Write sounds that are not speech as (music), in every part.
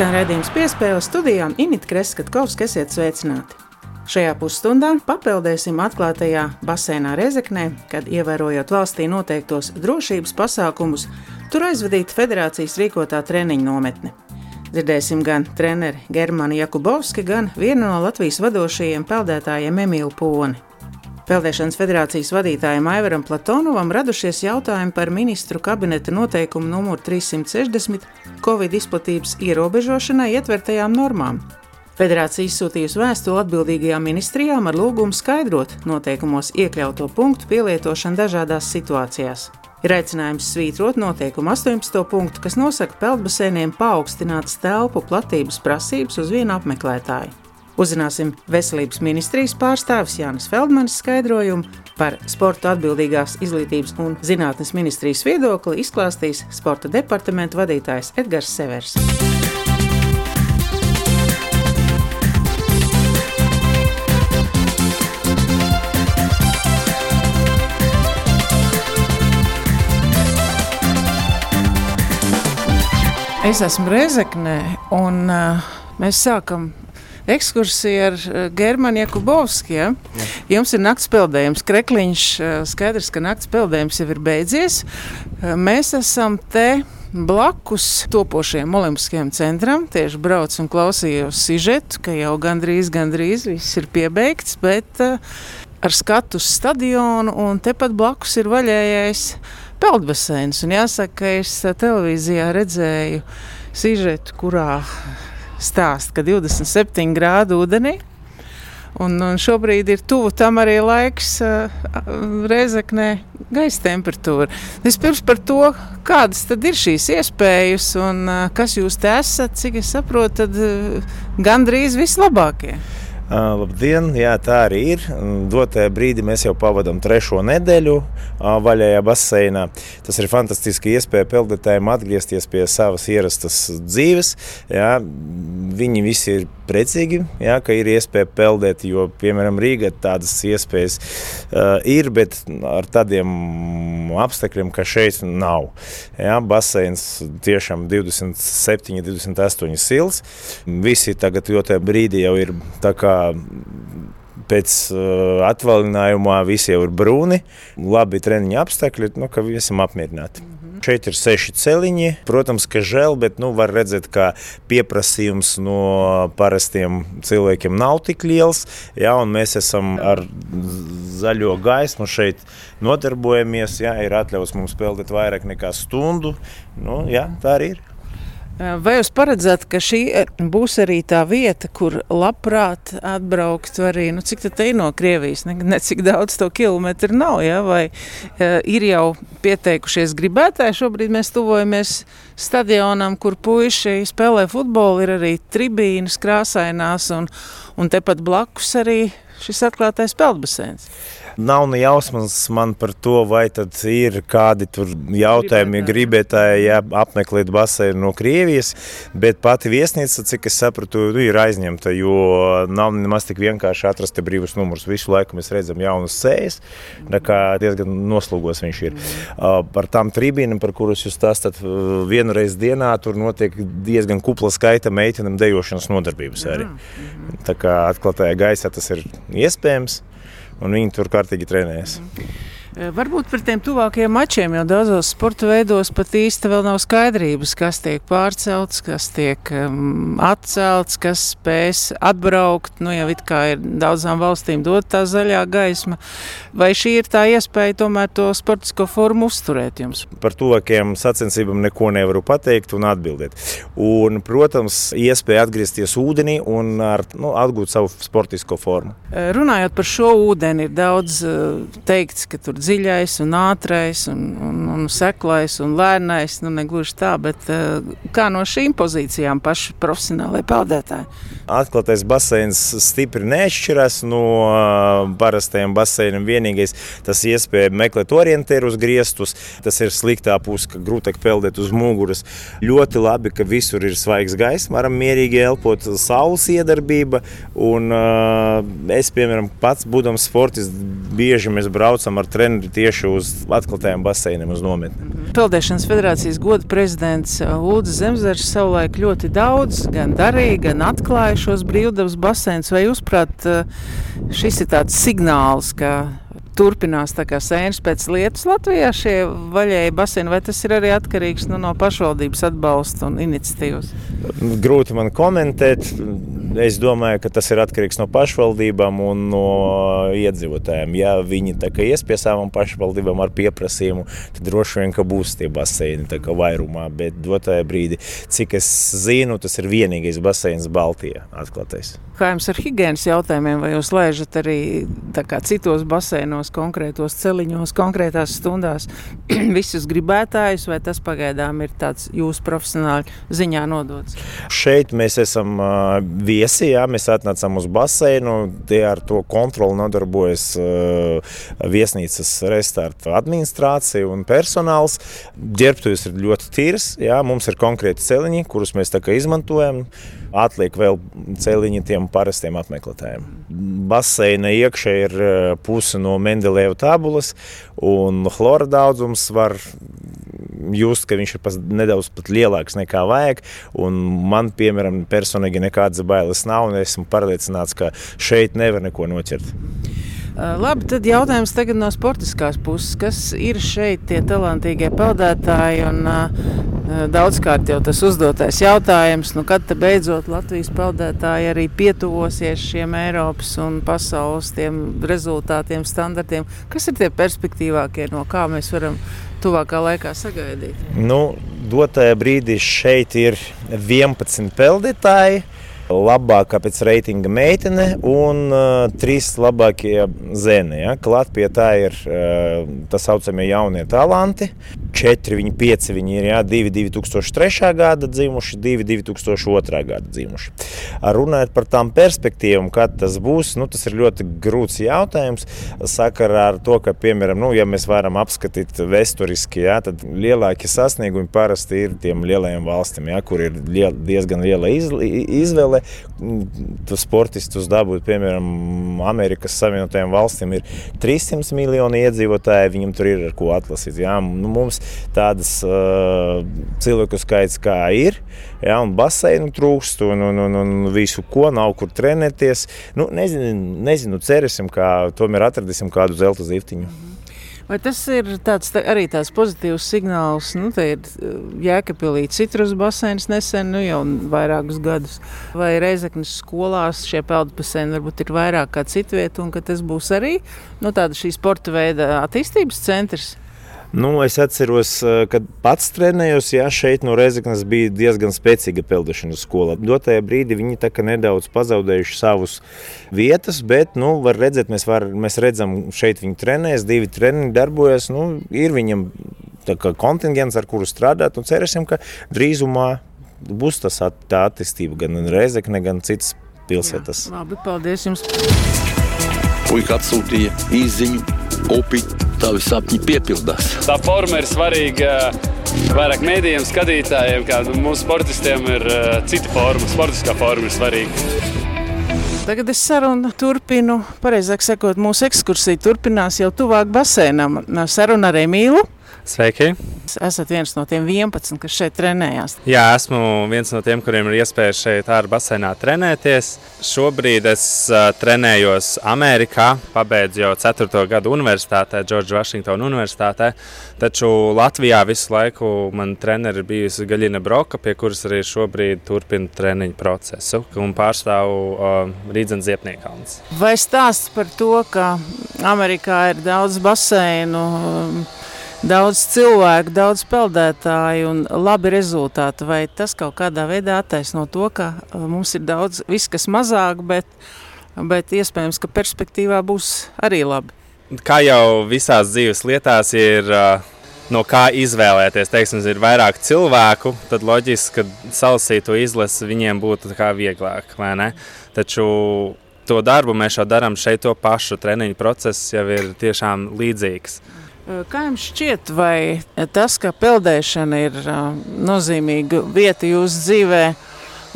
Skan redzējums piespēle studijām Init Kreskatkovs, kas iet sveicināti. Šajā pusstundā papildēsim atklātajā basēnā Rezeknē, kad ievērojot valstī noteiktos drošības pasākumus, tur aizvadīta federācijas rīkotā treniņu nometne. Dzirdēsim gan treneri Germānu Jakubovski, gan vienu no Latvijas vadošajiem peldētājiem Emīlu Poni. Peldēšanas federācijas vadītājam Aivaram Platonovam radušies jautājumi par ministru kabineta noteikumu numuru 360 Covid izplatības ierobežošanai ietvertajām normām. Federācija izsūtījusi vēstuli atbildīgajām ministrijām ar lūgumu skaidrot noteikumos iekļauto punktu pielietošanu dažādās situācijās. Ir aicinājums svītrot noteikumu 18. punktu, kas nosaka peldbasēniem paaugstinātas telpu platības prasības uz vienu apmeklētāju. Uzzināsim veselības ministrijas pārstāvis Jānis Feldmanis skaidrojumu par sporta atbildīgās izglītības un zinātnes ministrijas viedokli izklāstīs sporta departamenta vadītājs Edgars Severs. Es esmu Rezeknē, un uh, mēs sākam ekskursija ar eh, Germanu Jakubovski. Ja? Jums ir nakts peldējums, krekliņš. Eh, skaidrs, ka nakts peldējums jau ir beidzies. Eh, mēs esam te blakus topošajam olimpiskajam centram. Tieši braucu un klausījos sižetu, ka jau gandrīz, gandrīz viss ir piebeigts, bet ar skatu uz stadionu un tepat blakus ir vaļējais peldbaseins. Un jāsaka, ka es televīzijā redzēju sižetu, kurā stāsta, ka 27 grādu ūdenī. Un, un šobrīd ir tuvu tam arī laiks uh, Reizeknē gaisa temperatūra. Vispirms par to, kādas tad ir šīs iespējas un uh, kas jūs te esat, cik es saprotu, tad uh, gandrīz vislabākie. Labdien, jā, tā arī ir. Dotajā brīdī mēs jau pavadām trešo nedēļu vaļējā baseinā. Tas ir fantastiski iespēja peldētājiem atgriezties pie savas ierastas dzīves. Jā. Viņi visi ir priecīgi, jā, ka ir iespēja peldēt, jo, piemēram, Rīgā tādas iespējas uh, ir, bet ar tādiem apstākļiem, ka šeit nav. Jā, baseins tiešām 27, 28 sils. Visi tagad, jo tajā brīdī jau ir tā kā pēc uh, atvaļinājumā visi jau ir brūni, labi treniņa apstākļi, nu, ka esam apmierināti. Šeit ir seši celiņi. Protams, ka žēl, bet nu, var redzēt, ka pieprasījums no parastiem cilvēkiem nav tik liels. Jā, mēs esam ar zaļo gaismu šeit nodarbojamies. Jā, ir atļauts mums peldēt vairāk nekā stundu. Nu, jā, tā arī ir. Vai jūs paredzat, ka šī būs arī tā vieta, kur labprāt atbraukt arī, nu, cik tā ir no Krievijas, ne, ne cik daudz to kilometru nav, ja? vai uh, ir jau pieteikušies gribētāji, šobrīd mēs tuvojamies stadionam, kur puiši spēlē futbolu, ir arī tribīnas krāsainās un, un tepat blakus arī šis atklātais peldbaseins. Nav ne jausmas man par to, vai tad ir kādi jautājumi, gribētāji ja, apmeklēt baseinu no Krievijas, bet pati viesnīca, cik es sapratu, nu, ir aizņemta, jo nav nemaz tik vienkārši atrast brīvus numurus. Visu laiku mēs redzam jaunas sējas, tā kā diezgan noslogos viņš ir. Uh, par tām tribīnām, par kuras jūs stāstat, vienu reizi dienā tur notiek diezgan kupla skaita meitenēm dejošanas nodarbības arī. Tā kā atklātajā gaisā tas ir iespējams un viņi tur kārtīgi trenējas. Mm -hmm. Varbūt par tiem tuvākajiem mačiem, jo daudzos sporta veidos pat īsti vēl nav skaidrības, kas tiek pārcelts, kas tiek um, atcelts, kas spēs atbraukt. Nu, jau it kā ir daudzām valstīm dot tā zaļā gaisma. Vai šī ir tā iespēja tomēr to sportisko formu uzturēt jums? Par tuvākajiem sacensībām neko nevaru pateikt un atbildēt. Un, protams, iespēja atgriezties ūdenī un ar, nu, atgūt savu sportisko formu. Runājot par šo ūdeni, ir daudz teikts, ka tur dziļais un ātrais un, un, un seklais un lēnais. Nu, ne gluži tā, bet uh, kā no šīm pozīcijām paši profesionālai peldētāji? Atklātais baseins stipri neatšķiras no parastajiem baseiniem. Vienīgais tas iespēja meklēt orientierus griestus, tas ir sliktā puse, ka grūtāk peldēt uz muguras. Ļoti labi, ka visur ir svaigs gaiss, varam mierīgi elpot, saules iedarbība. Un, es, piemēram, pats būdams sportists, bieži mēs braucam ar treneri tieši uz atklātajiem baseiniem uz nometni. Peldēšanas federācijas goda prezidents Lūdzu Zemzars savulaik ļoti daudz gan darīja, gan atklāja šos brīvdabas baseinus. Vai jūs prāt, šis ir tāds signāls, ka turpinās tā kā sēnes pēc lietas Latvijā šie vaļēji baseini, vai tas ir arī atkarīgs nu, no pašvaldības atbalsta un iniciatīvas? Grūti man komentēt. Es domāju, ka tas ir atkarīgs no pašvaldībām un no iedzīvotājiem. Ja viņi ies pie savām pašvaldībām ar pieprasījumu, tad droši vien būs tie baseini vairumā. Bet dotajā brīdī, cik es zinu, tas ir vienīgais baseins Baltijā atklātais. Kā jums ar higiēnas jautājumiem, vai jūs lēžat arī citos baseinos, konkrētos celiņos, konkrētās stundās (clears throat) visus gribētājus, vai tas pagaidām ir tāds jūsu profesionāli ziņā nodots? Šeit mēs esam uh, viesi, jā, mēs atnācām uz baseinu, tie ar to kontroli nodarbojas uh, viesnīcas restarta administrācija un personāls. Ģērbtuves ir ļoti tīrs, jā, mums ir konkrēti celiņi, kurus mēs tā kā izmantojam. Atliek vēl celiņi tiem parastiem apmeklētājiem. Baseina iekšā ir puse no Mendelēva tabulas, un chlora daudzums var just, ka viņš ir nedaudz lielāks nekā vajag. Man, piemēram, personīgi nekādas bailes nav, un esmu pārliecināts, ka šeit nevar neko noķert. Labi, tad jautājums tagad no sportiskās puses. Kas ir šeit tie talantīgie peldētāji? Un, daudzkārt jau tas uzdotais jautājums, nu, kad beidzot Latvijas peldētāji arī pietuvosies šiem Eiropas un pasaules rezultātiem, standartiem. Kas ir tie perspektīvākie, no kā mēs varam tuvākā laikā sagaidīt? Nu, dotajā brīdī šeit ir 11 peldētāji labākā pēc reitinga meitene un uh, trīs labākie zēni. Ja? Klāt pie tā ir uh, tā saucamie jaunie talanti. Četri, viņi pieci, viņi ir jā, divi 2003. gada dzimuši, divi 2002. gada dzimuši. Runājot par tām perspektīvām, kad tas būs, nu, tas ir ļoti grūts jautājums. Sakarā ar to, ka, piemēram, nu, ja mēs varam apskatīt vēsturiski, jā, tad lielākie sasniegumi parasti ir tiem lielajiem valstīm, jā, kur ir liel, diezgan liela izvēle tas sportistus dabūt, piemēram, Amerikas Savienotajām valstīm ir 300 miljoni iedzīvotāji, viņam tur ir ar ko atlasīt. Jā. Nu, mums tādas uh, cilvēku skaits kā ir, jā, un baseinu trūkst, un, un, un, un visu ko nav kur trenēties. Nu, nezinu, nezinu, cerēsim, ka tomēr atradīsim kādu zelta ziftiņu. Mm -hmm. Vai tas ir tāds, tā, arī tāds pozitīvs signāls? Nu, te ir uh, Jēkabīlī citrus basēns nesen, nu jau vairākus gadus. Vai Reizeknas skolās šie peldbaseini varbūt ir vairāk kā citvieta, un ka tas būs arī nu, tāda šī sporta veida attīstības centrs? Nu, es atceros, kad pats trenējos, ja šeit no Rezeknas bija diezgan spēcīga peldēšanas skola. Dotajā brīdī viņi nedaudz pazaudējuši savus vietas, bet, nu, var redzēt, mēs, var, mēs redzam, šeit viņi trenējas, divi treniņi darbojas. Nu, ir viņam kontingents, ar kuru strādāt, un cerēsim, ka drīzumā būs tas at, tā attīstība gan Rezekne, gan citas pilsētas. Jā, labi, paldies jums! Puika atsūtīja īziņu, upi tavi sapņi piepildās. Tā forma ir svarīga vairāk mēdījiem, skatītājiem, kā mūsu sportistiem ir uh, cita forma, sportiskā forma ir svarīga. Tagad es sarunu turpinu, pareizāk sakot, mūsu ekskursija turpinās jau tuvāk basēnam. Saruna ar Emīlu. Sveiki! Esat viens no tiem 11, kas šeit trenējās. Jā, esmu viens no tiem, kuriem ir iespēja šeit ārā basēnā trenēties. Šobrīd es trenējos Amerikā, pabeidzu jau 4. gadu universitātē, Džordža Vašingtona universitātē. Taču Latvijā visu laiku man treneri bijusi Gaļina Broka, pie kuras arī šobrīd turpina treniņu procesu un pārstāvu uh, Rīdzenes Ziepniekalns. Vai stāsts par to, ka Amerikā ir daudz baseinu? Um, daudz cilvēku, daudz peldētāju un labi rezultāti. Vai tas kaut kādā veidā attaisno to, ka uh, mums ir daudz, viss kas mazāk, bet, bet iespējams, ka perspektīvā būs arī labi? Kā jau visās dzīves lietās, ir uh, no kā izvēlēties. Teiksim, ir vairāk cilvēku, tad loģiski, ka salasīto izlasi viņiem būtu vieglāk. Taču to darbu mēs jau darām šeit, to pašu treniņu process jau ir tiešām līdzīgs. Kā jums šķiet, vai tas, ka peldēšana ir nozīmīga vieta jūsu dzīvēm?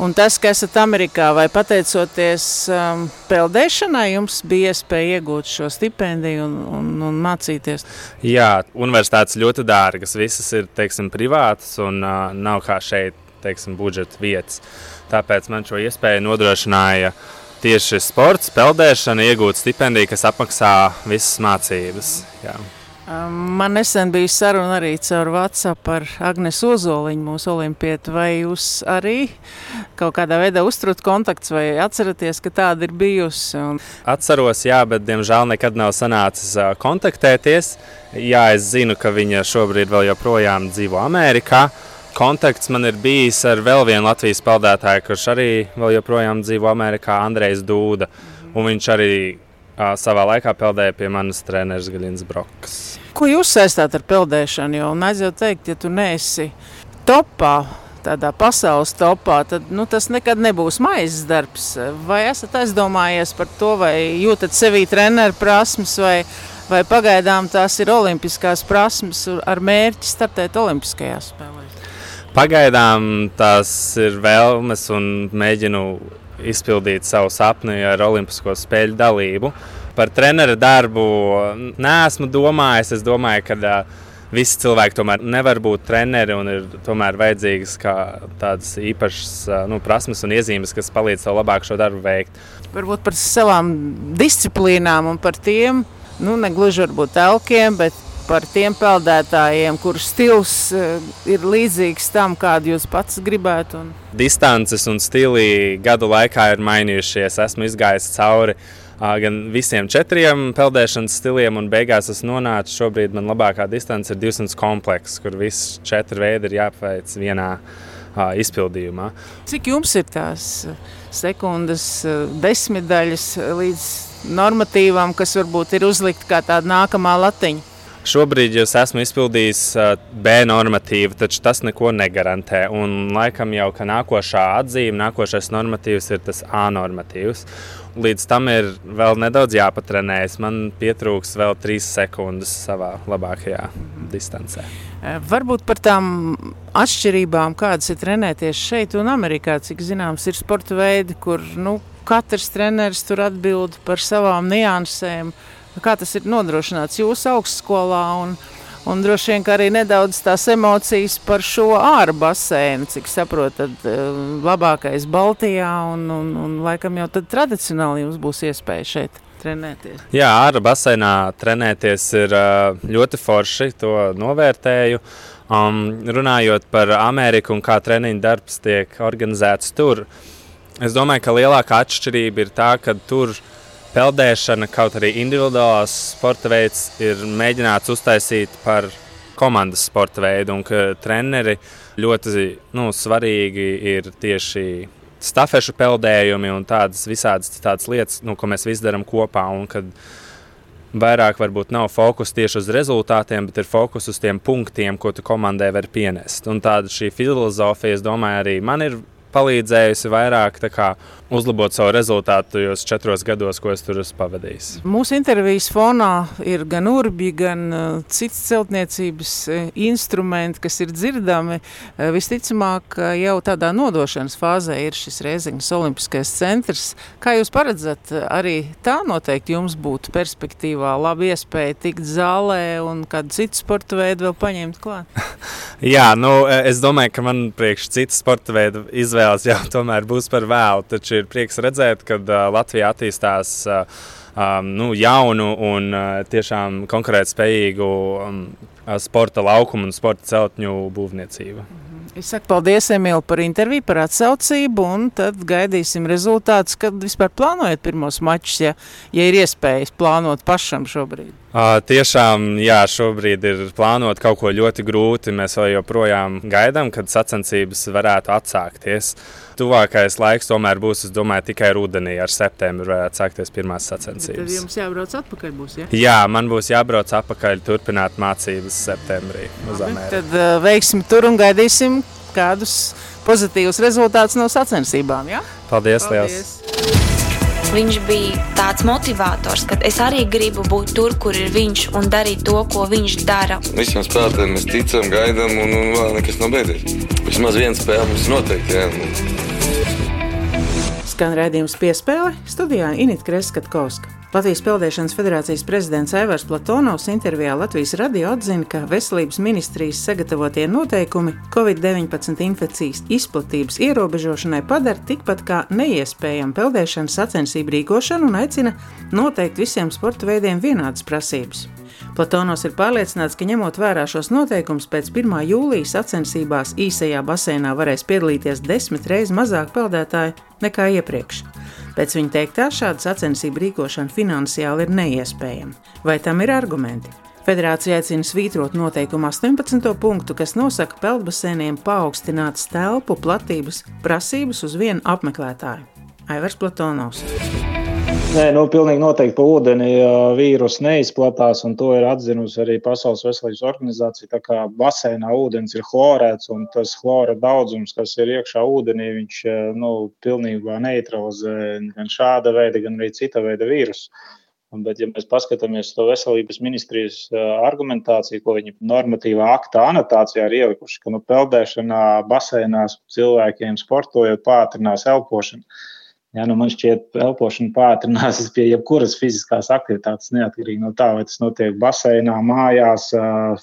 Un tas, ka esat Amerikā, vai pateicoties um, peldēšanai, jums bija iespēja iegūt šo stipendiju un, un, un mācīties? Jā, universitātes ļoti dārgas. Visas ir teiksim, privātas un nav kā šeit teiksim, budžeta vietas. Tāpēc man šo iespēju nodrošināja tieši sports, peldēšana, iegūt stipendiju, kas apmaksā visas mācības. Jā. Man nesen bija saruna arī caur WhatsApp ar Agnesu Ozoliņu, mūsu olimpieti. Vai jūs arī kaut kādā veidā uzturat kontakts vai atceraties, ka tāda ir bijusi? Un... Atceros, jā, bet diemžēl nekad nav sanācis kontaktēties. Jā, es zinu, ka viņa šobrīd vēl joprojām dzīvo Amerikā. Kontakts man ir bijis ar vēl vienu Latvijas peldētāju, kurš arī vēl joprojām dzīvo Amerikā, Andrejs Dūda. Un viņš arī savā laikā peldēja pie manas treneris Gaļins Broks. Ko jūs saistāt ar peldēšanu? Jo jau teikt, ja tu neesi topā, tādā pasaules topā, tad nu, tas nekad nebūs maizes darbs. Vai esat aizdomājies par to, vai jūtat sevī treneru prasmes, vai, vai pagaidām tās ir olimpiskās prasmes ar mērķi startēt olimpiskajās spēlēs? Pagaidām tās ir vēlmes un mēģinu izpildīt savu sapni ar Olimpisko spēļu dalību. Par treneru darbu neesmu domājis. Es domāju, ka uh, visi cilvēki tomēr nevar būt treneri un ir tomēr vajadzīgas tādas īpašas uh, nu, prasmes un iezīmes, kas palīdz tev labāk šo darbu veikt. Varbūt par savām disciplīnām un par tiem, nu, ne gluži varbūt elkiem, bet par tiem peldētājiem, kuru stils ir līdzīgs tam, kādu jūs pats gribētu. Un... Distances un stili gadu laikā ir mainījušies. Esmu izgājis cauri gan visiem četriem peldēšanas stiliem, un beigās es nonācu šobrīd man labākā distance ir 200 komplekss, kur visi četri veidi ir jāpaveic vienā izpildījumā. Cik jums ir tās sekundes, desmitdaļas līdz normatīvam, kas varbūt ir uzlikt kā tāda nākamā latiņa? Šobrīd es esmu izpildījis B normatīvu, taču tas neko negarantē. Un laikam jau ka nākošā atzīme, nākošais normatīvs ir tas A normatīvs. Līdz tam ir vēl nedaudz jāpatrenējas. Man pietrūks vēl trīs sekundes savā labākajā distancē. Varbūt par tām atšķirībām, kādas ir trenēties šeit un Amerikā. Cik zināms, ir sporta veidi, kur nu, katrs treneris tur atbild par savām niansēm. Kā tas ir nodrošināts jūsu augstskolā? Un, un droši vien arī nedaudz tās emocijas par šo ārā basēnu, cik saprotat, eh, labākais Baltijā. Un, un, un laikam jau tad tradicionāli jums būs iespēja šeit. Trenēties. Jā, ārā basēnā trenēties ir eh, ļoti forši. To novērtēju. Um, runājot par Ameriku un kā treniņu darbs tiek organizēts tur, es domāju, ka lielākā atšķirība ir tā, ka tur ir peldēšana, kaut arī individuālās sporta veids, ir mēģināts uztaisīt par komandas sporta veidu, un ka treneri ļoti nu, svarīgi ir tieši stafešu peldējumi un tādas visādas tādas lietas, nu, ko mēs visi darām kopā. Vairāk varbūt nav fokus tieši uz rezultātiem, bet ir fokus uz tiem punktiem, ko tu komandai vari pienest. Un tāda šī filozofija, es domāju, arī man ir palīdzējusi vairāk uzlabot savu rezultātu tajos četros gados, ko es tur esmu pavadījis. Mūsu intervijas fonā ir gan urbi, gan uh, cits celtniecības uh, instrumenti, kas ir dzirdami. Uh, visticamāk, jau tādā nodošanas fāzē ir šis Rēziņas Olimpiskais centrs. Kā jūs paredzat, arī tā noteikti jums būtu perspektīvā laba iespēja tikt zālē un kādu citu sporta veidu vēl paņemt klāt? (laughs) Jā, nu, es domāju, ka man priekš citu sporta veidu izvēle izvēles jau tomēr būs par vēlu. Taču ir prieks redzēt, ka uh, Latvija attīstās uh, um, nu, jaunu un uh, tiešām konkurētspējīgu um, sporta laukumu un sporta celtņu būvniecību. Es saku paldies, Emīl, par interviju, par atsaucību, un tad gaidīsim rezultātus, kad vispār plānojat pirmos mačus, ja, ja ir iespējas plānot pašam šobrīd. Uh, tiešām, jā, šobrīd ir plānot kaut ko ļoti grūti. Mēs joprojām gaidām, kad sacensības varētu atsākties. Tuvākais laiks tomēr būs, es domāju, tikai rudenī ar septembri varētu sākties pirmās sacensības. Tad jums jābrauc atpakaļ būs, ja? Jā, man būs jābrauc atpakaļ, turpināt mācības septembrī uz Ameriku. Tad uh, veiksim tur un gaidīsim kādus pozitīvus rezultātus no sacensībām, ja? Paldies, Paldies. liels! Viņš bija tāds motivators, ka es arī gribu būt tur, kur ir viņš un darīt to, ko viņš dara. Visiem spēlētājiem mēs ticam, gaidām, un, un vēl nekas nav beidzies. Vismaz viena spēle mums noteikti. Jā. Skan redzējums piespēle studijā Inita Kreskatkovska. Latvijas Peldēšanas federācijas prezidents Aivars Platonovs intervijā Latvijas radio atzina, ka veselības ministrijas sagatavotie noteikumi Covid-19 infekcijas izplatības ierobežošanai padara tikpat kā neiespējamu peldēšanas sacensību rīkošanu un aicina noteikt visiem sporta veidiem vienādas prasības. Platonos ir pārliecināts, ka ņemot vērā šos noteikumus, pēc 1. jūlijas sacensībās īsajā basēnā varēs piedalīties desmit reizes mazāk peldētāju nekā iepriekš. Pēc viņa teiktā, šāda sacensību rīkošana finansiāli ir neiespējama. Vai tam ir argumenti? Federācija aicina svītrot noteikumu 18. punktu, kas nosaka peldbasēniem paaugstinātas telpu platības prasības uz vienu apmeklētāju. Aivars Platonovs. Nē, nu, pilnīgi noteikti pa ūdeni vīrusu neizplatās, un to ir atzinusi arī Pasaules veselības organizācija. Tā kā basēnā ūdens ir chlorēts, un tas chlora daudzums, kas ir iekšā ūdenī, viņš nu, pilnībā neutralizē gan šāda veida, gan arī cita veida vīrusu. Bet, ja mēs paskatāmies to veselības ministrijas argumentāciju, ko viņi normatīvā akta anotācijā ir ielikuši, ka nu, peldēšanā, basēnās cilvēkiem sportojot pātrinās elpošanu. Ja, nu man šķiet, ka elpošana pātrinās pie jebkuras fiziskās aktivitātes, neatkarīgi no tā, vai tas notiek baseinā, mājās,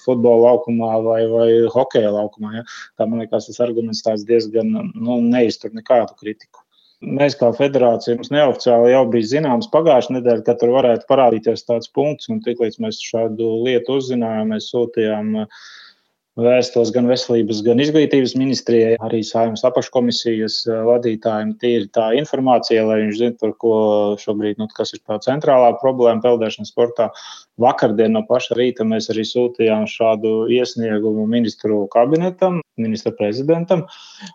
futbola laukumā vai, vai hokeja laukumā. Ja. Tā man liekas, tas arguments diezgan nu, neiztur nekādu kritiku. Mēs kā federācija mums neoficiāli jau bija zināms pagājušajā nedēļā, ka tur varētu parādīties tāds punkts, un tiklīdz mēs šādu lietu uzzinājām, mēs sūtījām uh, vēstos gan veselības, gan izglītības ministrijai, arī saimnes apakškomisijas eh, vadītājiem. Tīri tā informācija, lai viņš zinātu, par ko šobrīd, nu, kas ir tā centrālā problēma peldēšanas sportā. Vakardien no paša rīta mēs arī sūtījām šādu iesniegumu ministru kabinetam, ministra prezidentam.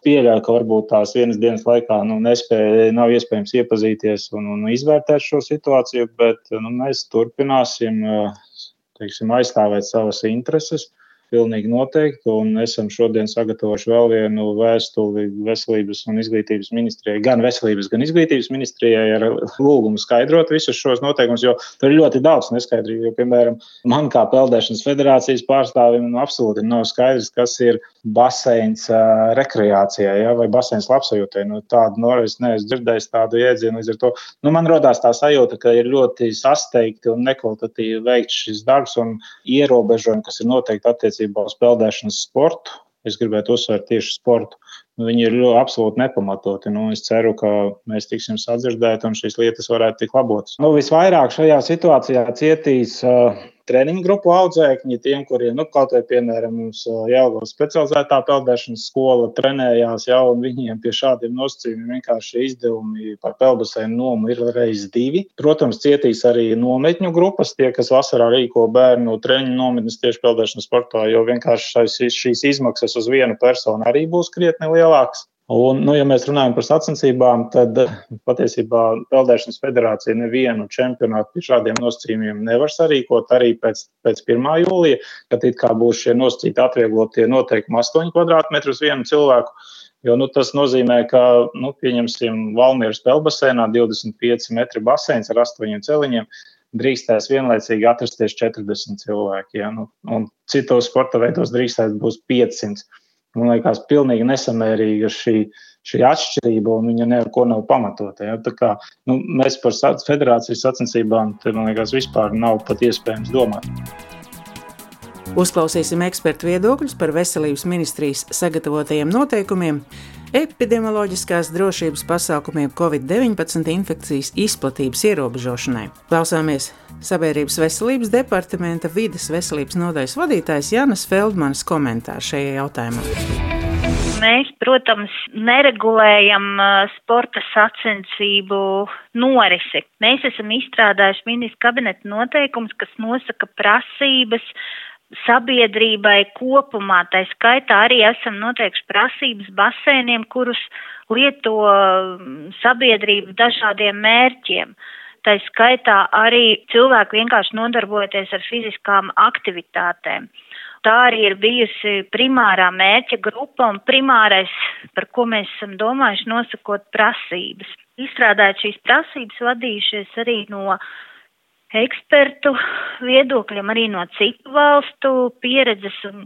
Pieļauju, ka varbūt tās vienas dienas laikā nu, nespēja, nav iespējams iepazīties un, un izvērtēt šo situāciju, bet nu, mēs turpināsim eh, teiksim, aizstāvēt savas intereses Pilnīgi noteikti. Un esam šodien sagatavojuši vēl vienu vēstuli veselības un izglītības ministrijai, gan veselības, gan izglītības ministrijai ar lūgumu skaidrot visus šos noteikumus, jo tur ir ļoti daudz neskaidrību. Jo, piemēram, man kā Peldēšanas federācijas pārstāvim nu, absolūti nav skaidrs, kas ir baseins uh, rekreācijai ja, vai baseins labsajūtai. Nu, tādu no es neesmu dzirdējis tādu jēdzienu. Līdz ar to nu, man rodās tā sajūta, ka ir ļoti sasteigti un nekvalitatīvi veikts šis darbs un ierobežojumi, kas ir noteikti attiecībā attiecībā uz peldēšanas sportu. Es gribētu uzsvērt tieši sportu. Nu, viņi ir ļoti absolūti nepamatoti. Nu, es ceru, ka mēs tiksim sadzirdēti un šīs lietas varētu tikt labotas. Nu, visvairāk šajā situācijā cietīs uh, treniņu grupu audzēkņi, tiem, kuriem, nu, kaut vai, piemēram, mums Jālgavas specializētā peldēšanas skola trenējās jau, un viņiem pie šādiem nosacījumiem vienkārši izdevumi par peldusēnu nomu ir reiz divi. Protams, cietīs arī nometņu grupas, tie, kas vasarā rīko bērnu treniņu nometnes tieši peldēšanas sportā, jo vienkārši šīs izmaksas uz vienu personu arī būs krietni lielākas. Un, nu, ja mēs runājam par sacensībām, tad eh, patiesībā Peldēšanas federācija nevienu čempionātu pie šādiem nosacījumiem nevar sarīkot arī pēc, pēc 1. jūlija, kad it kā būs šie nosacīti atvieglotie noteikumi 8 kvadrātmetru uz vienu cilvēku. Jo, nu, tas nozīmē, ka, nu, pieņemsim, Valmieras pelbasēnā 25 metru baseins ar 8 celiņiem drīkstēs vienlaicīgi atrasties 40 cilvēki. Ja? Nu, un citos sporta veidos drīkstēs būs 500. Man liekas, pilnīgi nesamērīga šī, šī atšķirība, un viņa neko nav pamatota. Ja? Tā kā, nu, mēs par federācijas sacensībām, te, man liekas, vispār nav pat iespējams domāt. Uzklausīsim ekspertu viedokļus par veselības ministrijas sagatavotajiem noteikumiem, epidemioloģiskās drošības pasākumiem Covid-19 infekcijas izplatības ierobežošanai. Klausāmies Sabiedrības veselības departamenta vides veselības nodaļas vadītājs Jānis Feldmanis komentāru šajā jautājumā. Mēs, protams, neregulējam uh, sporta sacensību norisi. Mēs esam izstrādājuši ministra kabineta noteikumus, kas nosaka prasības sabiedrībai kopumā. Tā skaitā arī esam noteikti prasības basēniem, kurus lieto mm, sabiedrība dažādiem mērķiem. Tā skaitā arī cilvēki vienkārši nodarbojoties ar fiziskām aktivitātēm. Tā arī ir bijusi primārā mērķa grupa un primārais, par ko mēs esam domājuši, nosakot prasības. Izstrādājot šīs prasības, vadījušies arī no ekspertu viedokļiem, arī no citu valstu pieredzes un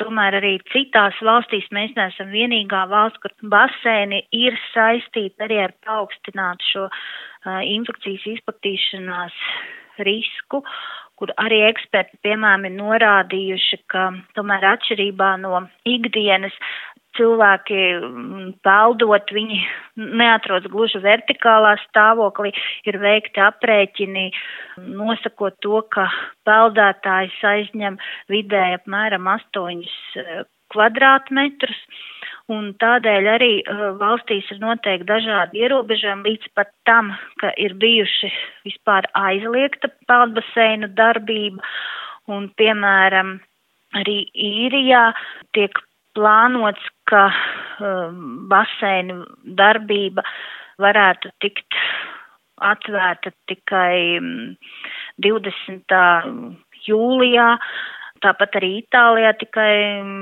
tomēr arī citās valstīs mēs neesam vienīgā valsts, kur basēni ir saistīti arī ar paaugstinātu šo uh, infekcijas izplatīšanās risku, kur arī eksperti, piemēram, ir norādījuši, ka tomēr atšķirībā no ikdienas cilvēki mm, peldot, viņi neatrodas gluži vertikālā stāvoklī, ir veikti aprēķini, nosakot to, ka peldētājs aizņem vidēji apmēram 8 eh, kvadrātmetrus. Un tādēļ arī uh, valstīs ir noteikti dažādi ierobežojumi līdz pat tam, ka ir bijuši vispār aizliegta peldbaseinu darbība. Un, piemēram, arī īrijā tiek plānots, ka um, baseinu darbība varētu tikt atvērta tikai um, 20. jūlijā. Tāpat arī Itālijā tikai um,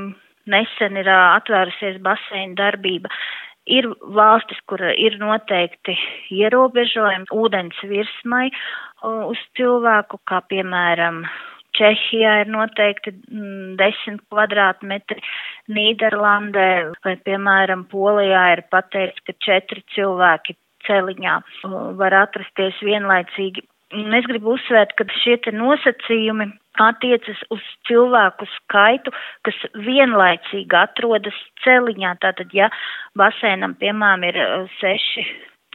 nesen ir uh, atvērusies baseinu darbība. Ir valstis, kur ir noteikti ierobežojumi ūdens virsmai uh, uz cilvēku, kā piemēram Čehijā ir noteikti 10 mm, kvadrātmetri, Nīderlandē vai, piemēram, Polijā ir pateikts, ka četri cilvēki celiņā var atrasties vienlaicīgi. Un es gribu uzsvērt, ka šie nosacījumi attiecas uz cilvēku skaitu, kas vienlaicīgi atrodas celiņā. Tātad, ja basēnam, piemēram, ir seši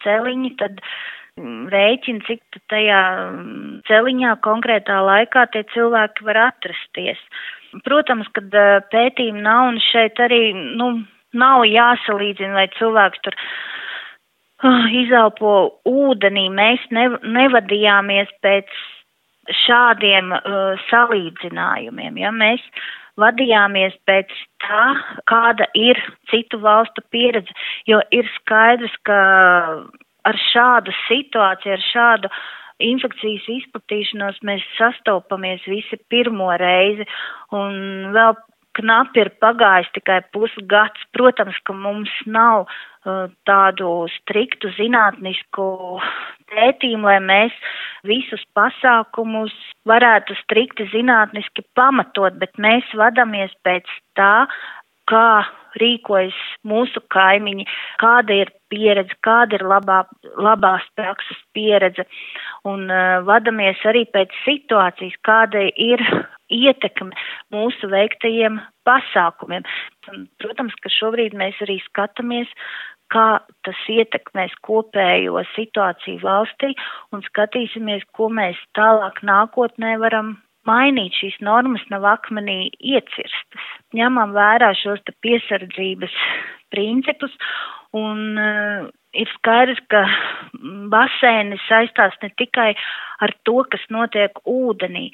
celiņi, tad uh, rēķina, cik tajā mm, celiņā konkrētā laikā tie cilvēki var atrasties. Protams, kad pētījumi nav un šeit arī, nu, nav jāsalīdzina, vai cilvēks tur uh, izelpo ūdenī. Mēs ne, nevadījāmies pēc šādiem uh, salīdzinājumiem. Ja? Mēs vadījāmies pēc tā, kāda ir citu valstu pieredze, jo ir skaidrs, ka ar šādu situāciju, ar šādu infekcijas izplatīšanos mēs sastopamies visi pirmo reizi un vēl knapi ir pagājis tikai pusgads. Protams, ka mums nav uh, tādu striktu zinātnisku pētījumu, lai mēs visus pasākumus varētu strikti zinātniski pamatot, bet mēs vadamies pēc tā, kā rīkojas mūsu kaimiņi, kāda ir pieredze, kāda ir labā, labās prakses pieredze, un uh, vadamies arī pēc situācijas, kāda ir ietekme mūsu veiktajiem pasākumiem. Un, protams, ka šobrīd mēs arī skatāmies, kā tas ietekmēs kopējo situāciju valstī un skatīsimies, ko mēs tālāk nākotnē varam mainīt šīs normas nav akmenī iecirstas. Ņemam vērā šos piesardzības principus un uh, ir skaidrs, ka basēni saistās ne tikai ar to, kas notiek ūdenī.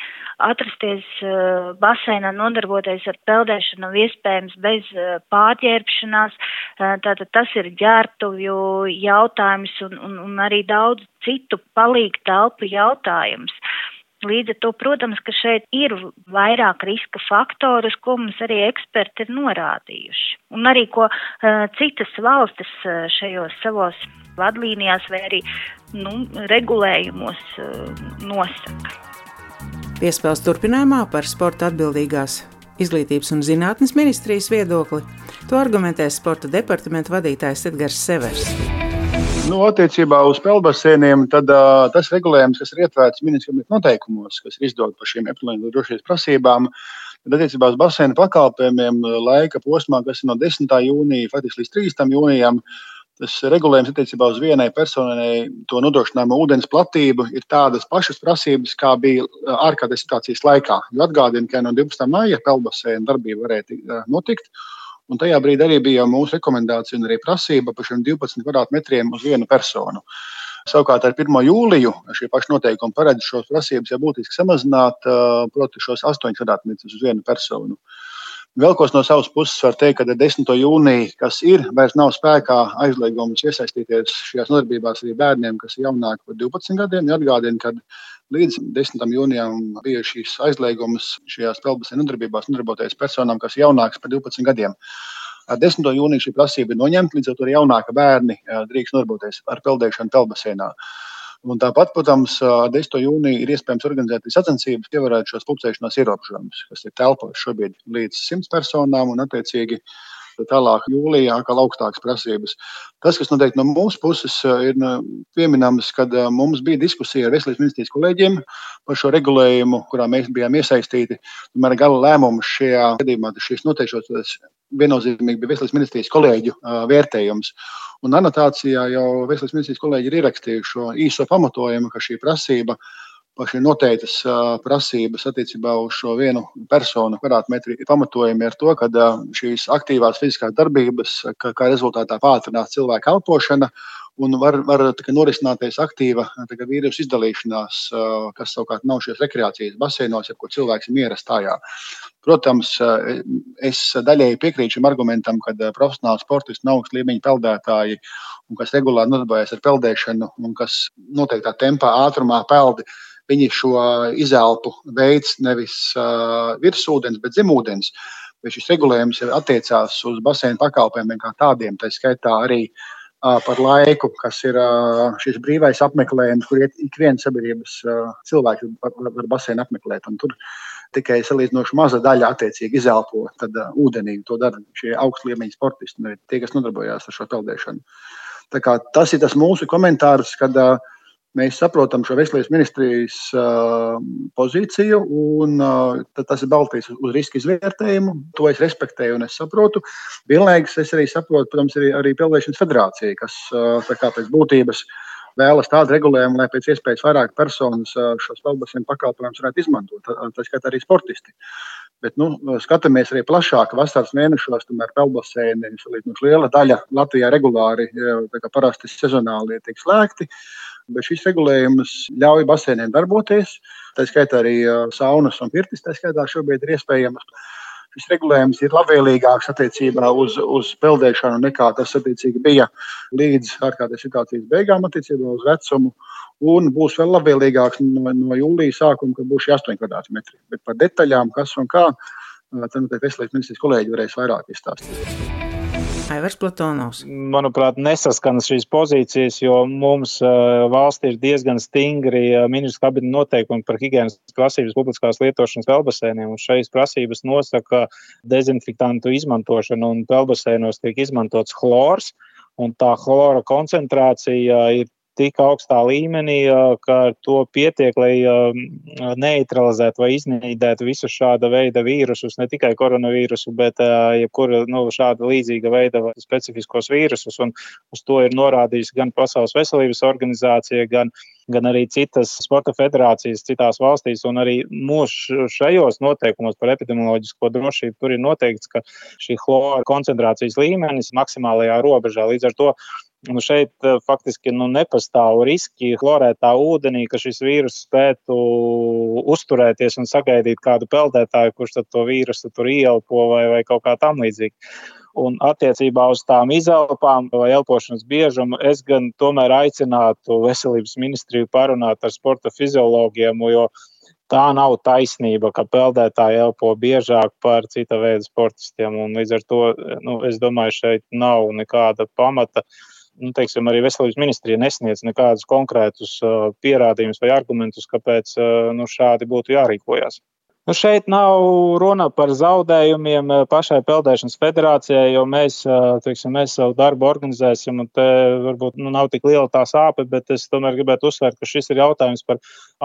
Atrasties uh, basēnā, nodarboties ar peldēšanu nav iespējams bez uh, pārģērbšanās, uh, tātad tas ir ģērbtuvju jautājums un, un, un arī daudz citu palīgu telpu jautājums. Līdz ar to, protams, ka šeit ir vairāk riska faktoru, uz ko mums arī eksperti ir norādījuši. Un arī, ko uh, citas valstis uh, šajos savos vadlīnijās vai arī nu, regulējumos uh, nosaka. Piespēles turpinājumā par sporta atbildīgās izglītības un zinātnes ministrijas viedokli. To argumentēs sporta departamenta vadītājs Edgars Severs. Nu, attiecībā uz peldbasēniem, tad uh, tas regulējums, kas ir ietverts ministrijas noteikumos, kas ir izdots par šīm epilēnu drošības prasībām, tad attiecībā uz basēnu pakalpojumiem laika posmā, kas ir no 10. jūnija faktiski līdz 30. jūnijam, tas regulējums attiecībā uz vienai personai to nodrošinājumu ūdens platību ir tādas pašas prasības, kā bija ārkārtas situācijas laikā. Jo atgādinu, ka no 12. maija peldbasēna darbība varēja notikt. Un tajā brīdī arī bija mūsu rekomendācija un arī prasība par šiem 12 kvadrātmetriem uz vienu personu. Savukārt ar 1. jūliju šie paši noteikumi paredz šos prasības jau būtiski samazināt, proti, šos 8 kvadrātmetrus uz vienu personu. Vēl ko no savas puses var teikt, ka 10. jūnija, kas ir, vairs nav spēkā aizliegums iesaistīties šajās nodarbībās arī bērniem, kas ir jaunāki par 12 gadiem. Atgādina, ka līdz 10. jūnijam bija šīs aizliegums šajās peldas nodarbībās nodarboties personām, kas ir jaunākas par 12 gadiem. Ar 10. jūniju šī prasība ir noņemta, līdz ar to arī jaunāki bērni drīkst nodarboties ar peldēšanu peldbasēnā. Un tāpat, protams, 10. jūnijā ir iespējams organizēt sacensības, ievērot šos pulcēšanās ierobežojumus, kas ir telpas šobrīd līdz 100 personām un, attiecīgi, tālāk jūlijā atkal augstākas prasības. Tas, kas noteikti no mūsu puses ir pieminams, kad mums bija diskusija ar Veselības ministrijas kolēģiem par šo regulējumu, kurā mēs bijām iesaistīti. Tomēr gala lēmums šajā gadījumā, šīs noteikšos viennozīmīgi bija Veselības ministrijas kolēģu vērtējums. Un anotācijā jau Veselības ministrijas kolēģi ir ierakstījuši šo īso pamatojumu, ka šī prasība paši noteiktas prasības attiecībā uz šo vienu personu kvadrātmetru ir pamatojami ar to, ka šīs aktīvās fiziskās darbības, kā, rezultātā pātrinās cilvēka elpošana un var, var norisināties aktīva vīrusu izdalīšanās, kas savukārt nav šīs rekreācijas baseinos, ja kur cilvēks ir miera stājā. Protams, es daļēji piekrītu šim argumentam, ka profesionāli sportisti nav augsta līmeņa peldētāji, un kas regulāri nodarbojas ar peldēšanu, un kas noteiktā tempā, ātrumā peldi. Viņi šo izelpu veids nevis uh, virsūdens, bet zemūdens. Šis regulējums attiecās uz basēnu pakalpojumiem kā tādiem, tā skaitā arī uh, par laiku, kas ir šis brīvais apmeklējums, kur ik viens sabiedrības cilvēks var, var basēnu apmeklēt. Un tur tikai salīdzinoši maza daļa attiecīgi izelpo tad, uh, ūdenī. To dara šie augstu līmeņa sportisti, ne tie, kas nodarbojās ar šo peldēšanu. Tas ir tas mūsu komentārs, kad uh, mēs saprotam šo veselības ministrijas uh, pozīciju, un uh, tas ir balstīts uz, uz riska izvērtējumu. To es respektēju un es saprotu. Vienlaikus es arī saprotu, protams, arī, arī Peldēšanas federācija, kas uh, pēc būtības uh, vēlas tādu regulējumu, lai pēc iespējas vairāk personas šos peldbaseinu pakalpojumus varētu izmantot. Tā skaitā arī sportisti. Bet, nu, skatāmies arī plašāk. Vasaras mēnešos tomēr peldbaseini salīdzinoši liela daļa Latvijā regulāri, kā parasti sezonāli, tiek slēgti. Bet šis regulējums ļauj baseiniem darboties. Tā skaitā arī saunas un pirtis, tā skaitā šobrīd ir iespējams šis regulējums ir labvēlīgāks attiecībā uz, uz peldēšanu nekā tas bija līdz ārkārtas situācijas beigām attiecībā uz vecumu. Un būs vēl labvēlīgāks no, no jūlijas sākuma, kad būs šie 8 kvadrātmetri. Bet par detaļām, kas un kā, tad noteikti veselības ministrijas kolēģi varēs vairāk izstāstīt. Aivars Platonovs. Manuprāt, nesaskanas šīs pozīcijas, jo mums uh, valstī ir diezgan stingri uh, ministrs kabineta noteikumi par higienas prasības publiskās lietošanas pelbasēniem. Šīs prasības nosaka dezinfektantu izmantošanu un pelbasēnos tiek izmantots chlors. Un tā chlora koncentrācija ir tik augstā līmenī, ka ar to pietiek, lai neutralizētu vai iznīdētu visu šāda veida vīrusus, ne tikai koronavīrusu, bet jebkuru nu, šāda līdzīga veida specifiskos vīrusus. Un uz to ir norādījis gan Pasaules veselības organizācija, gan gan arī citas sporta federācijas citās valstīs, arī mūsu šajos noteikumos par epidemioloģisko drošību tur ir noteikts, ka šī chlora koncentrācijas līmenis maksimālajā robežā. Līdz ar to Nu šeit eh, faktiski nu, nepastāv riski chlorētā ūdenī, ka šis vīrus spētu uzturēties un sagaidīt kādu peldētāju, kurš to vīrusu tur ieelpo vai, vai kaut kā tam līdzīga. Un attiecībā uz tām izelpām vai elpošanas biežumu es gan tomēr aicinātu veselības ministriju parunāt ar sporta fiziologiem, jo tā nav taisnība, ka peldētāji elpo biežāk par cita veida sportistiem. Un līdz ar to nu, es domāju, šeit nav nekāda pamata uh, nu, teiksim, arī veselības ministrija nesniedz nekādus konkrētus uh, pierādījumus vai argumentus, kāpēc uh, nu, šādi būtu jārīkojas. Nu, šeit nav runa par zaudējumiem pašai Peldēšanas federācijai, jo mēs, teiksim, mēs savu darbu organizēsim, te varbūt nu, nav tik liela tā sāpe, bet es tomēr gribētu uzsvērt, ka šis ir jautājums par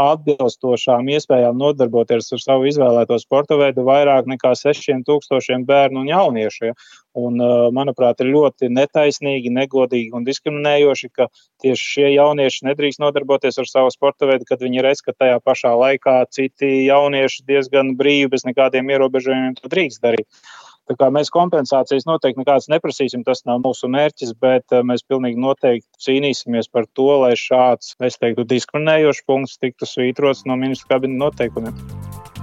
atbilstošām iespējām nodarboties ar savu izvēlēto sporta veidu vairāk nekā 6000 bērnu un jauniešu. Ja? Un, manuprāt, ir ļoti netaisnīgi, negodīgi un diskriminējoši, ka tieši šie jaunieši nedrīkst nodarboties ar savu sporta veidu, kad viņi redz, ka tajā pašā laikā citi jaunieši diezgan brīvi, bez nekādiem ierobežojumiem, to drīkst darīt. Mēs kompensācijas noteikti nekādas neprasīsim, tas nav mūsu mērķis, bet mēs pilnīgi noteikti cīnīsimies par to, lai šāds, es teiktu, diskriminējošs punkts tiktu svītrots no ministra kabineta noteikumiem.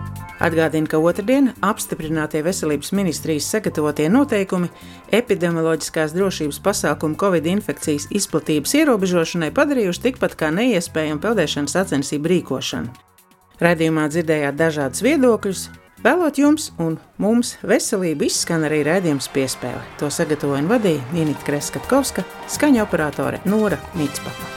Atgādina, ka otrdien apstiprinātie veselības ministrijas sagatavotie noteikumi epidemioloģiskās drošības pasākumu Covid infekcijas izplatības ierobežošanai padarījuši tikpat kā neiespējamu peldēšanas sacensību rīkošanu. Radījumā dzirdējāt dažādus viedokļus. Vēlot jums un mums veselību izskan arī rādījums piespēle. To sagatavoja un vadīja Inita Kreskavska, skaņa operātore Nora Mitspapa.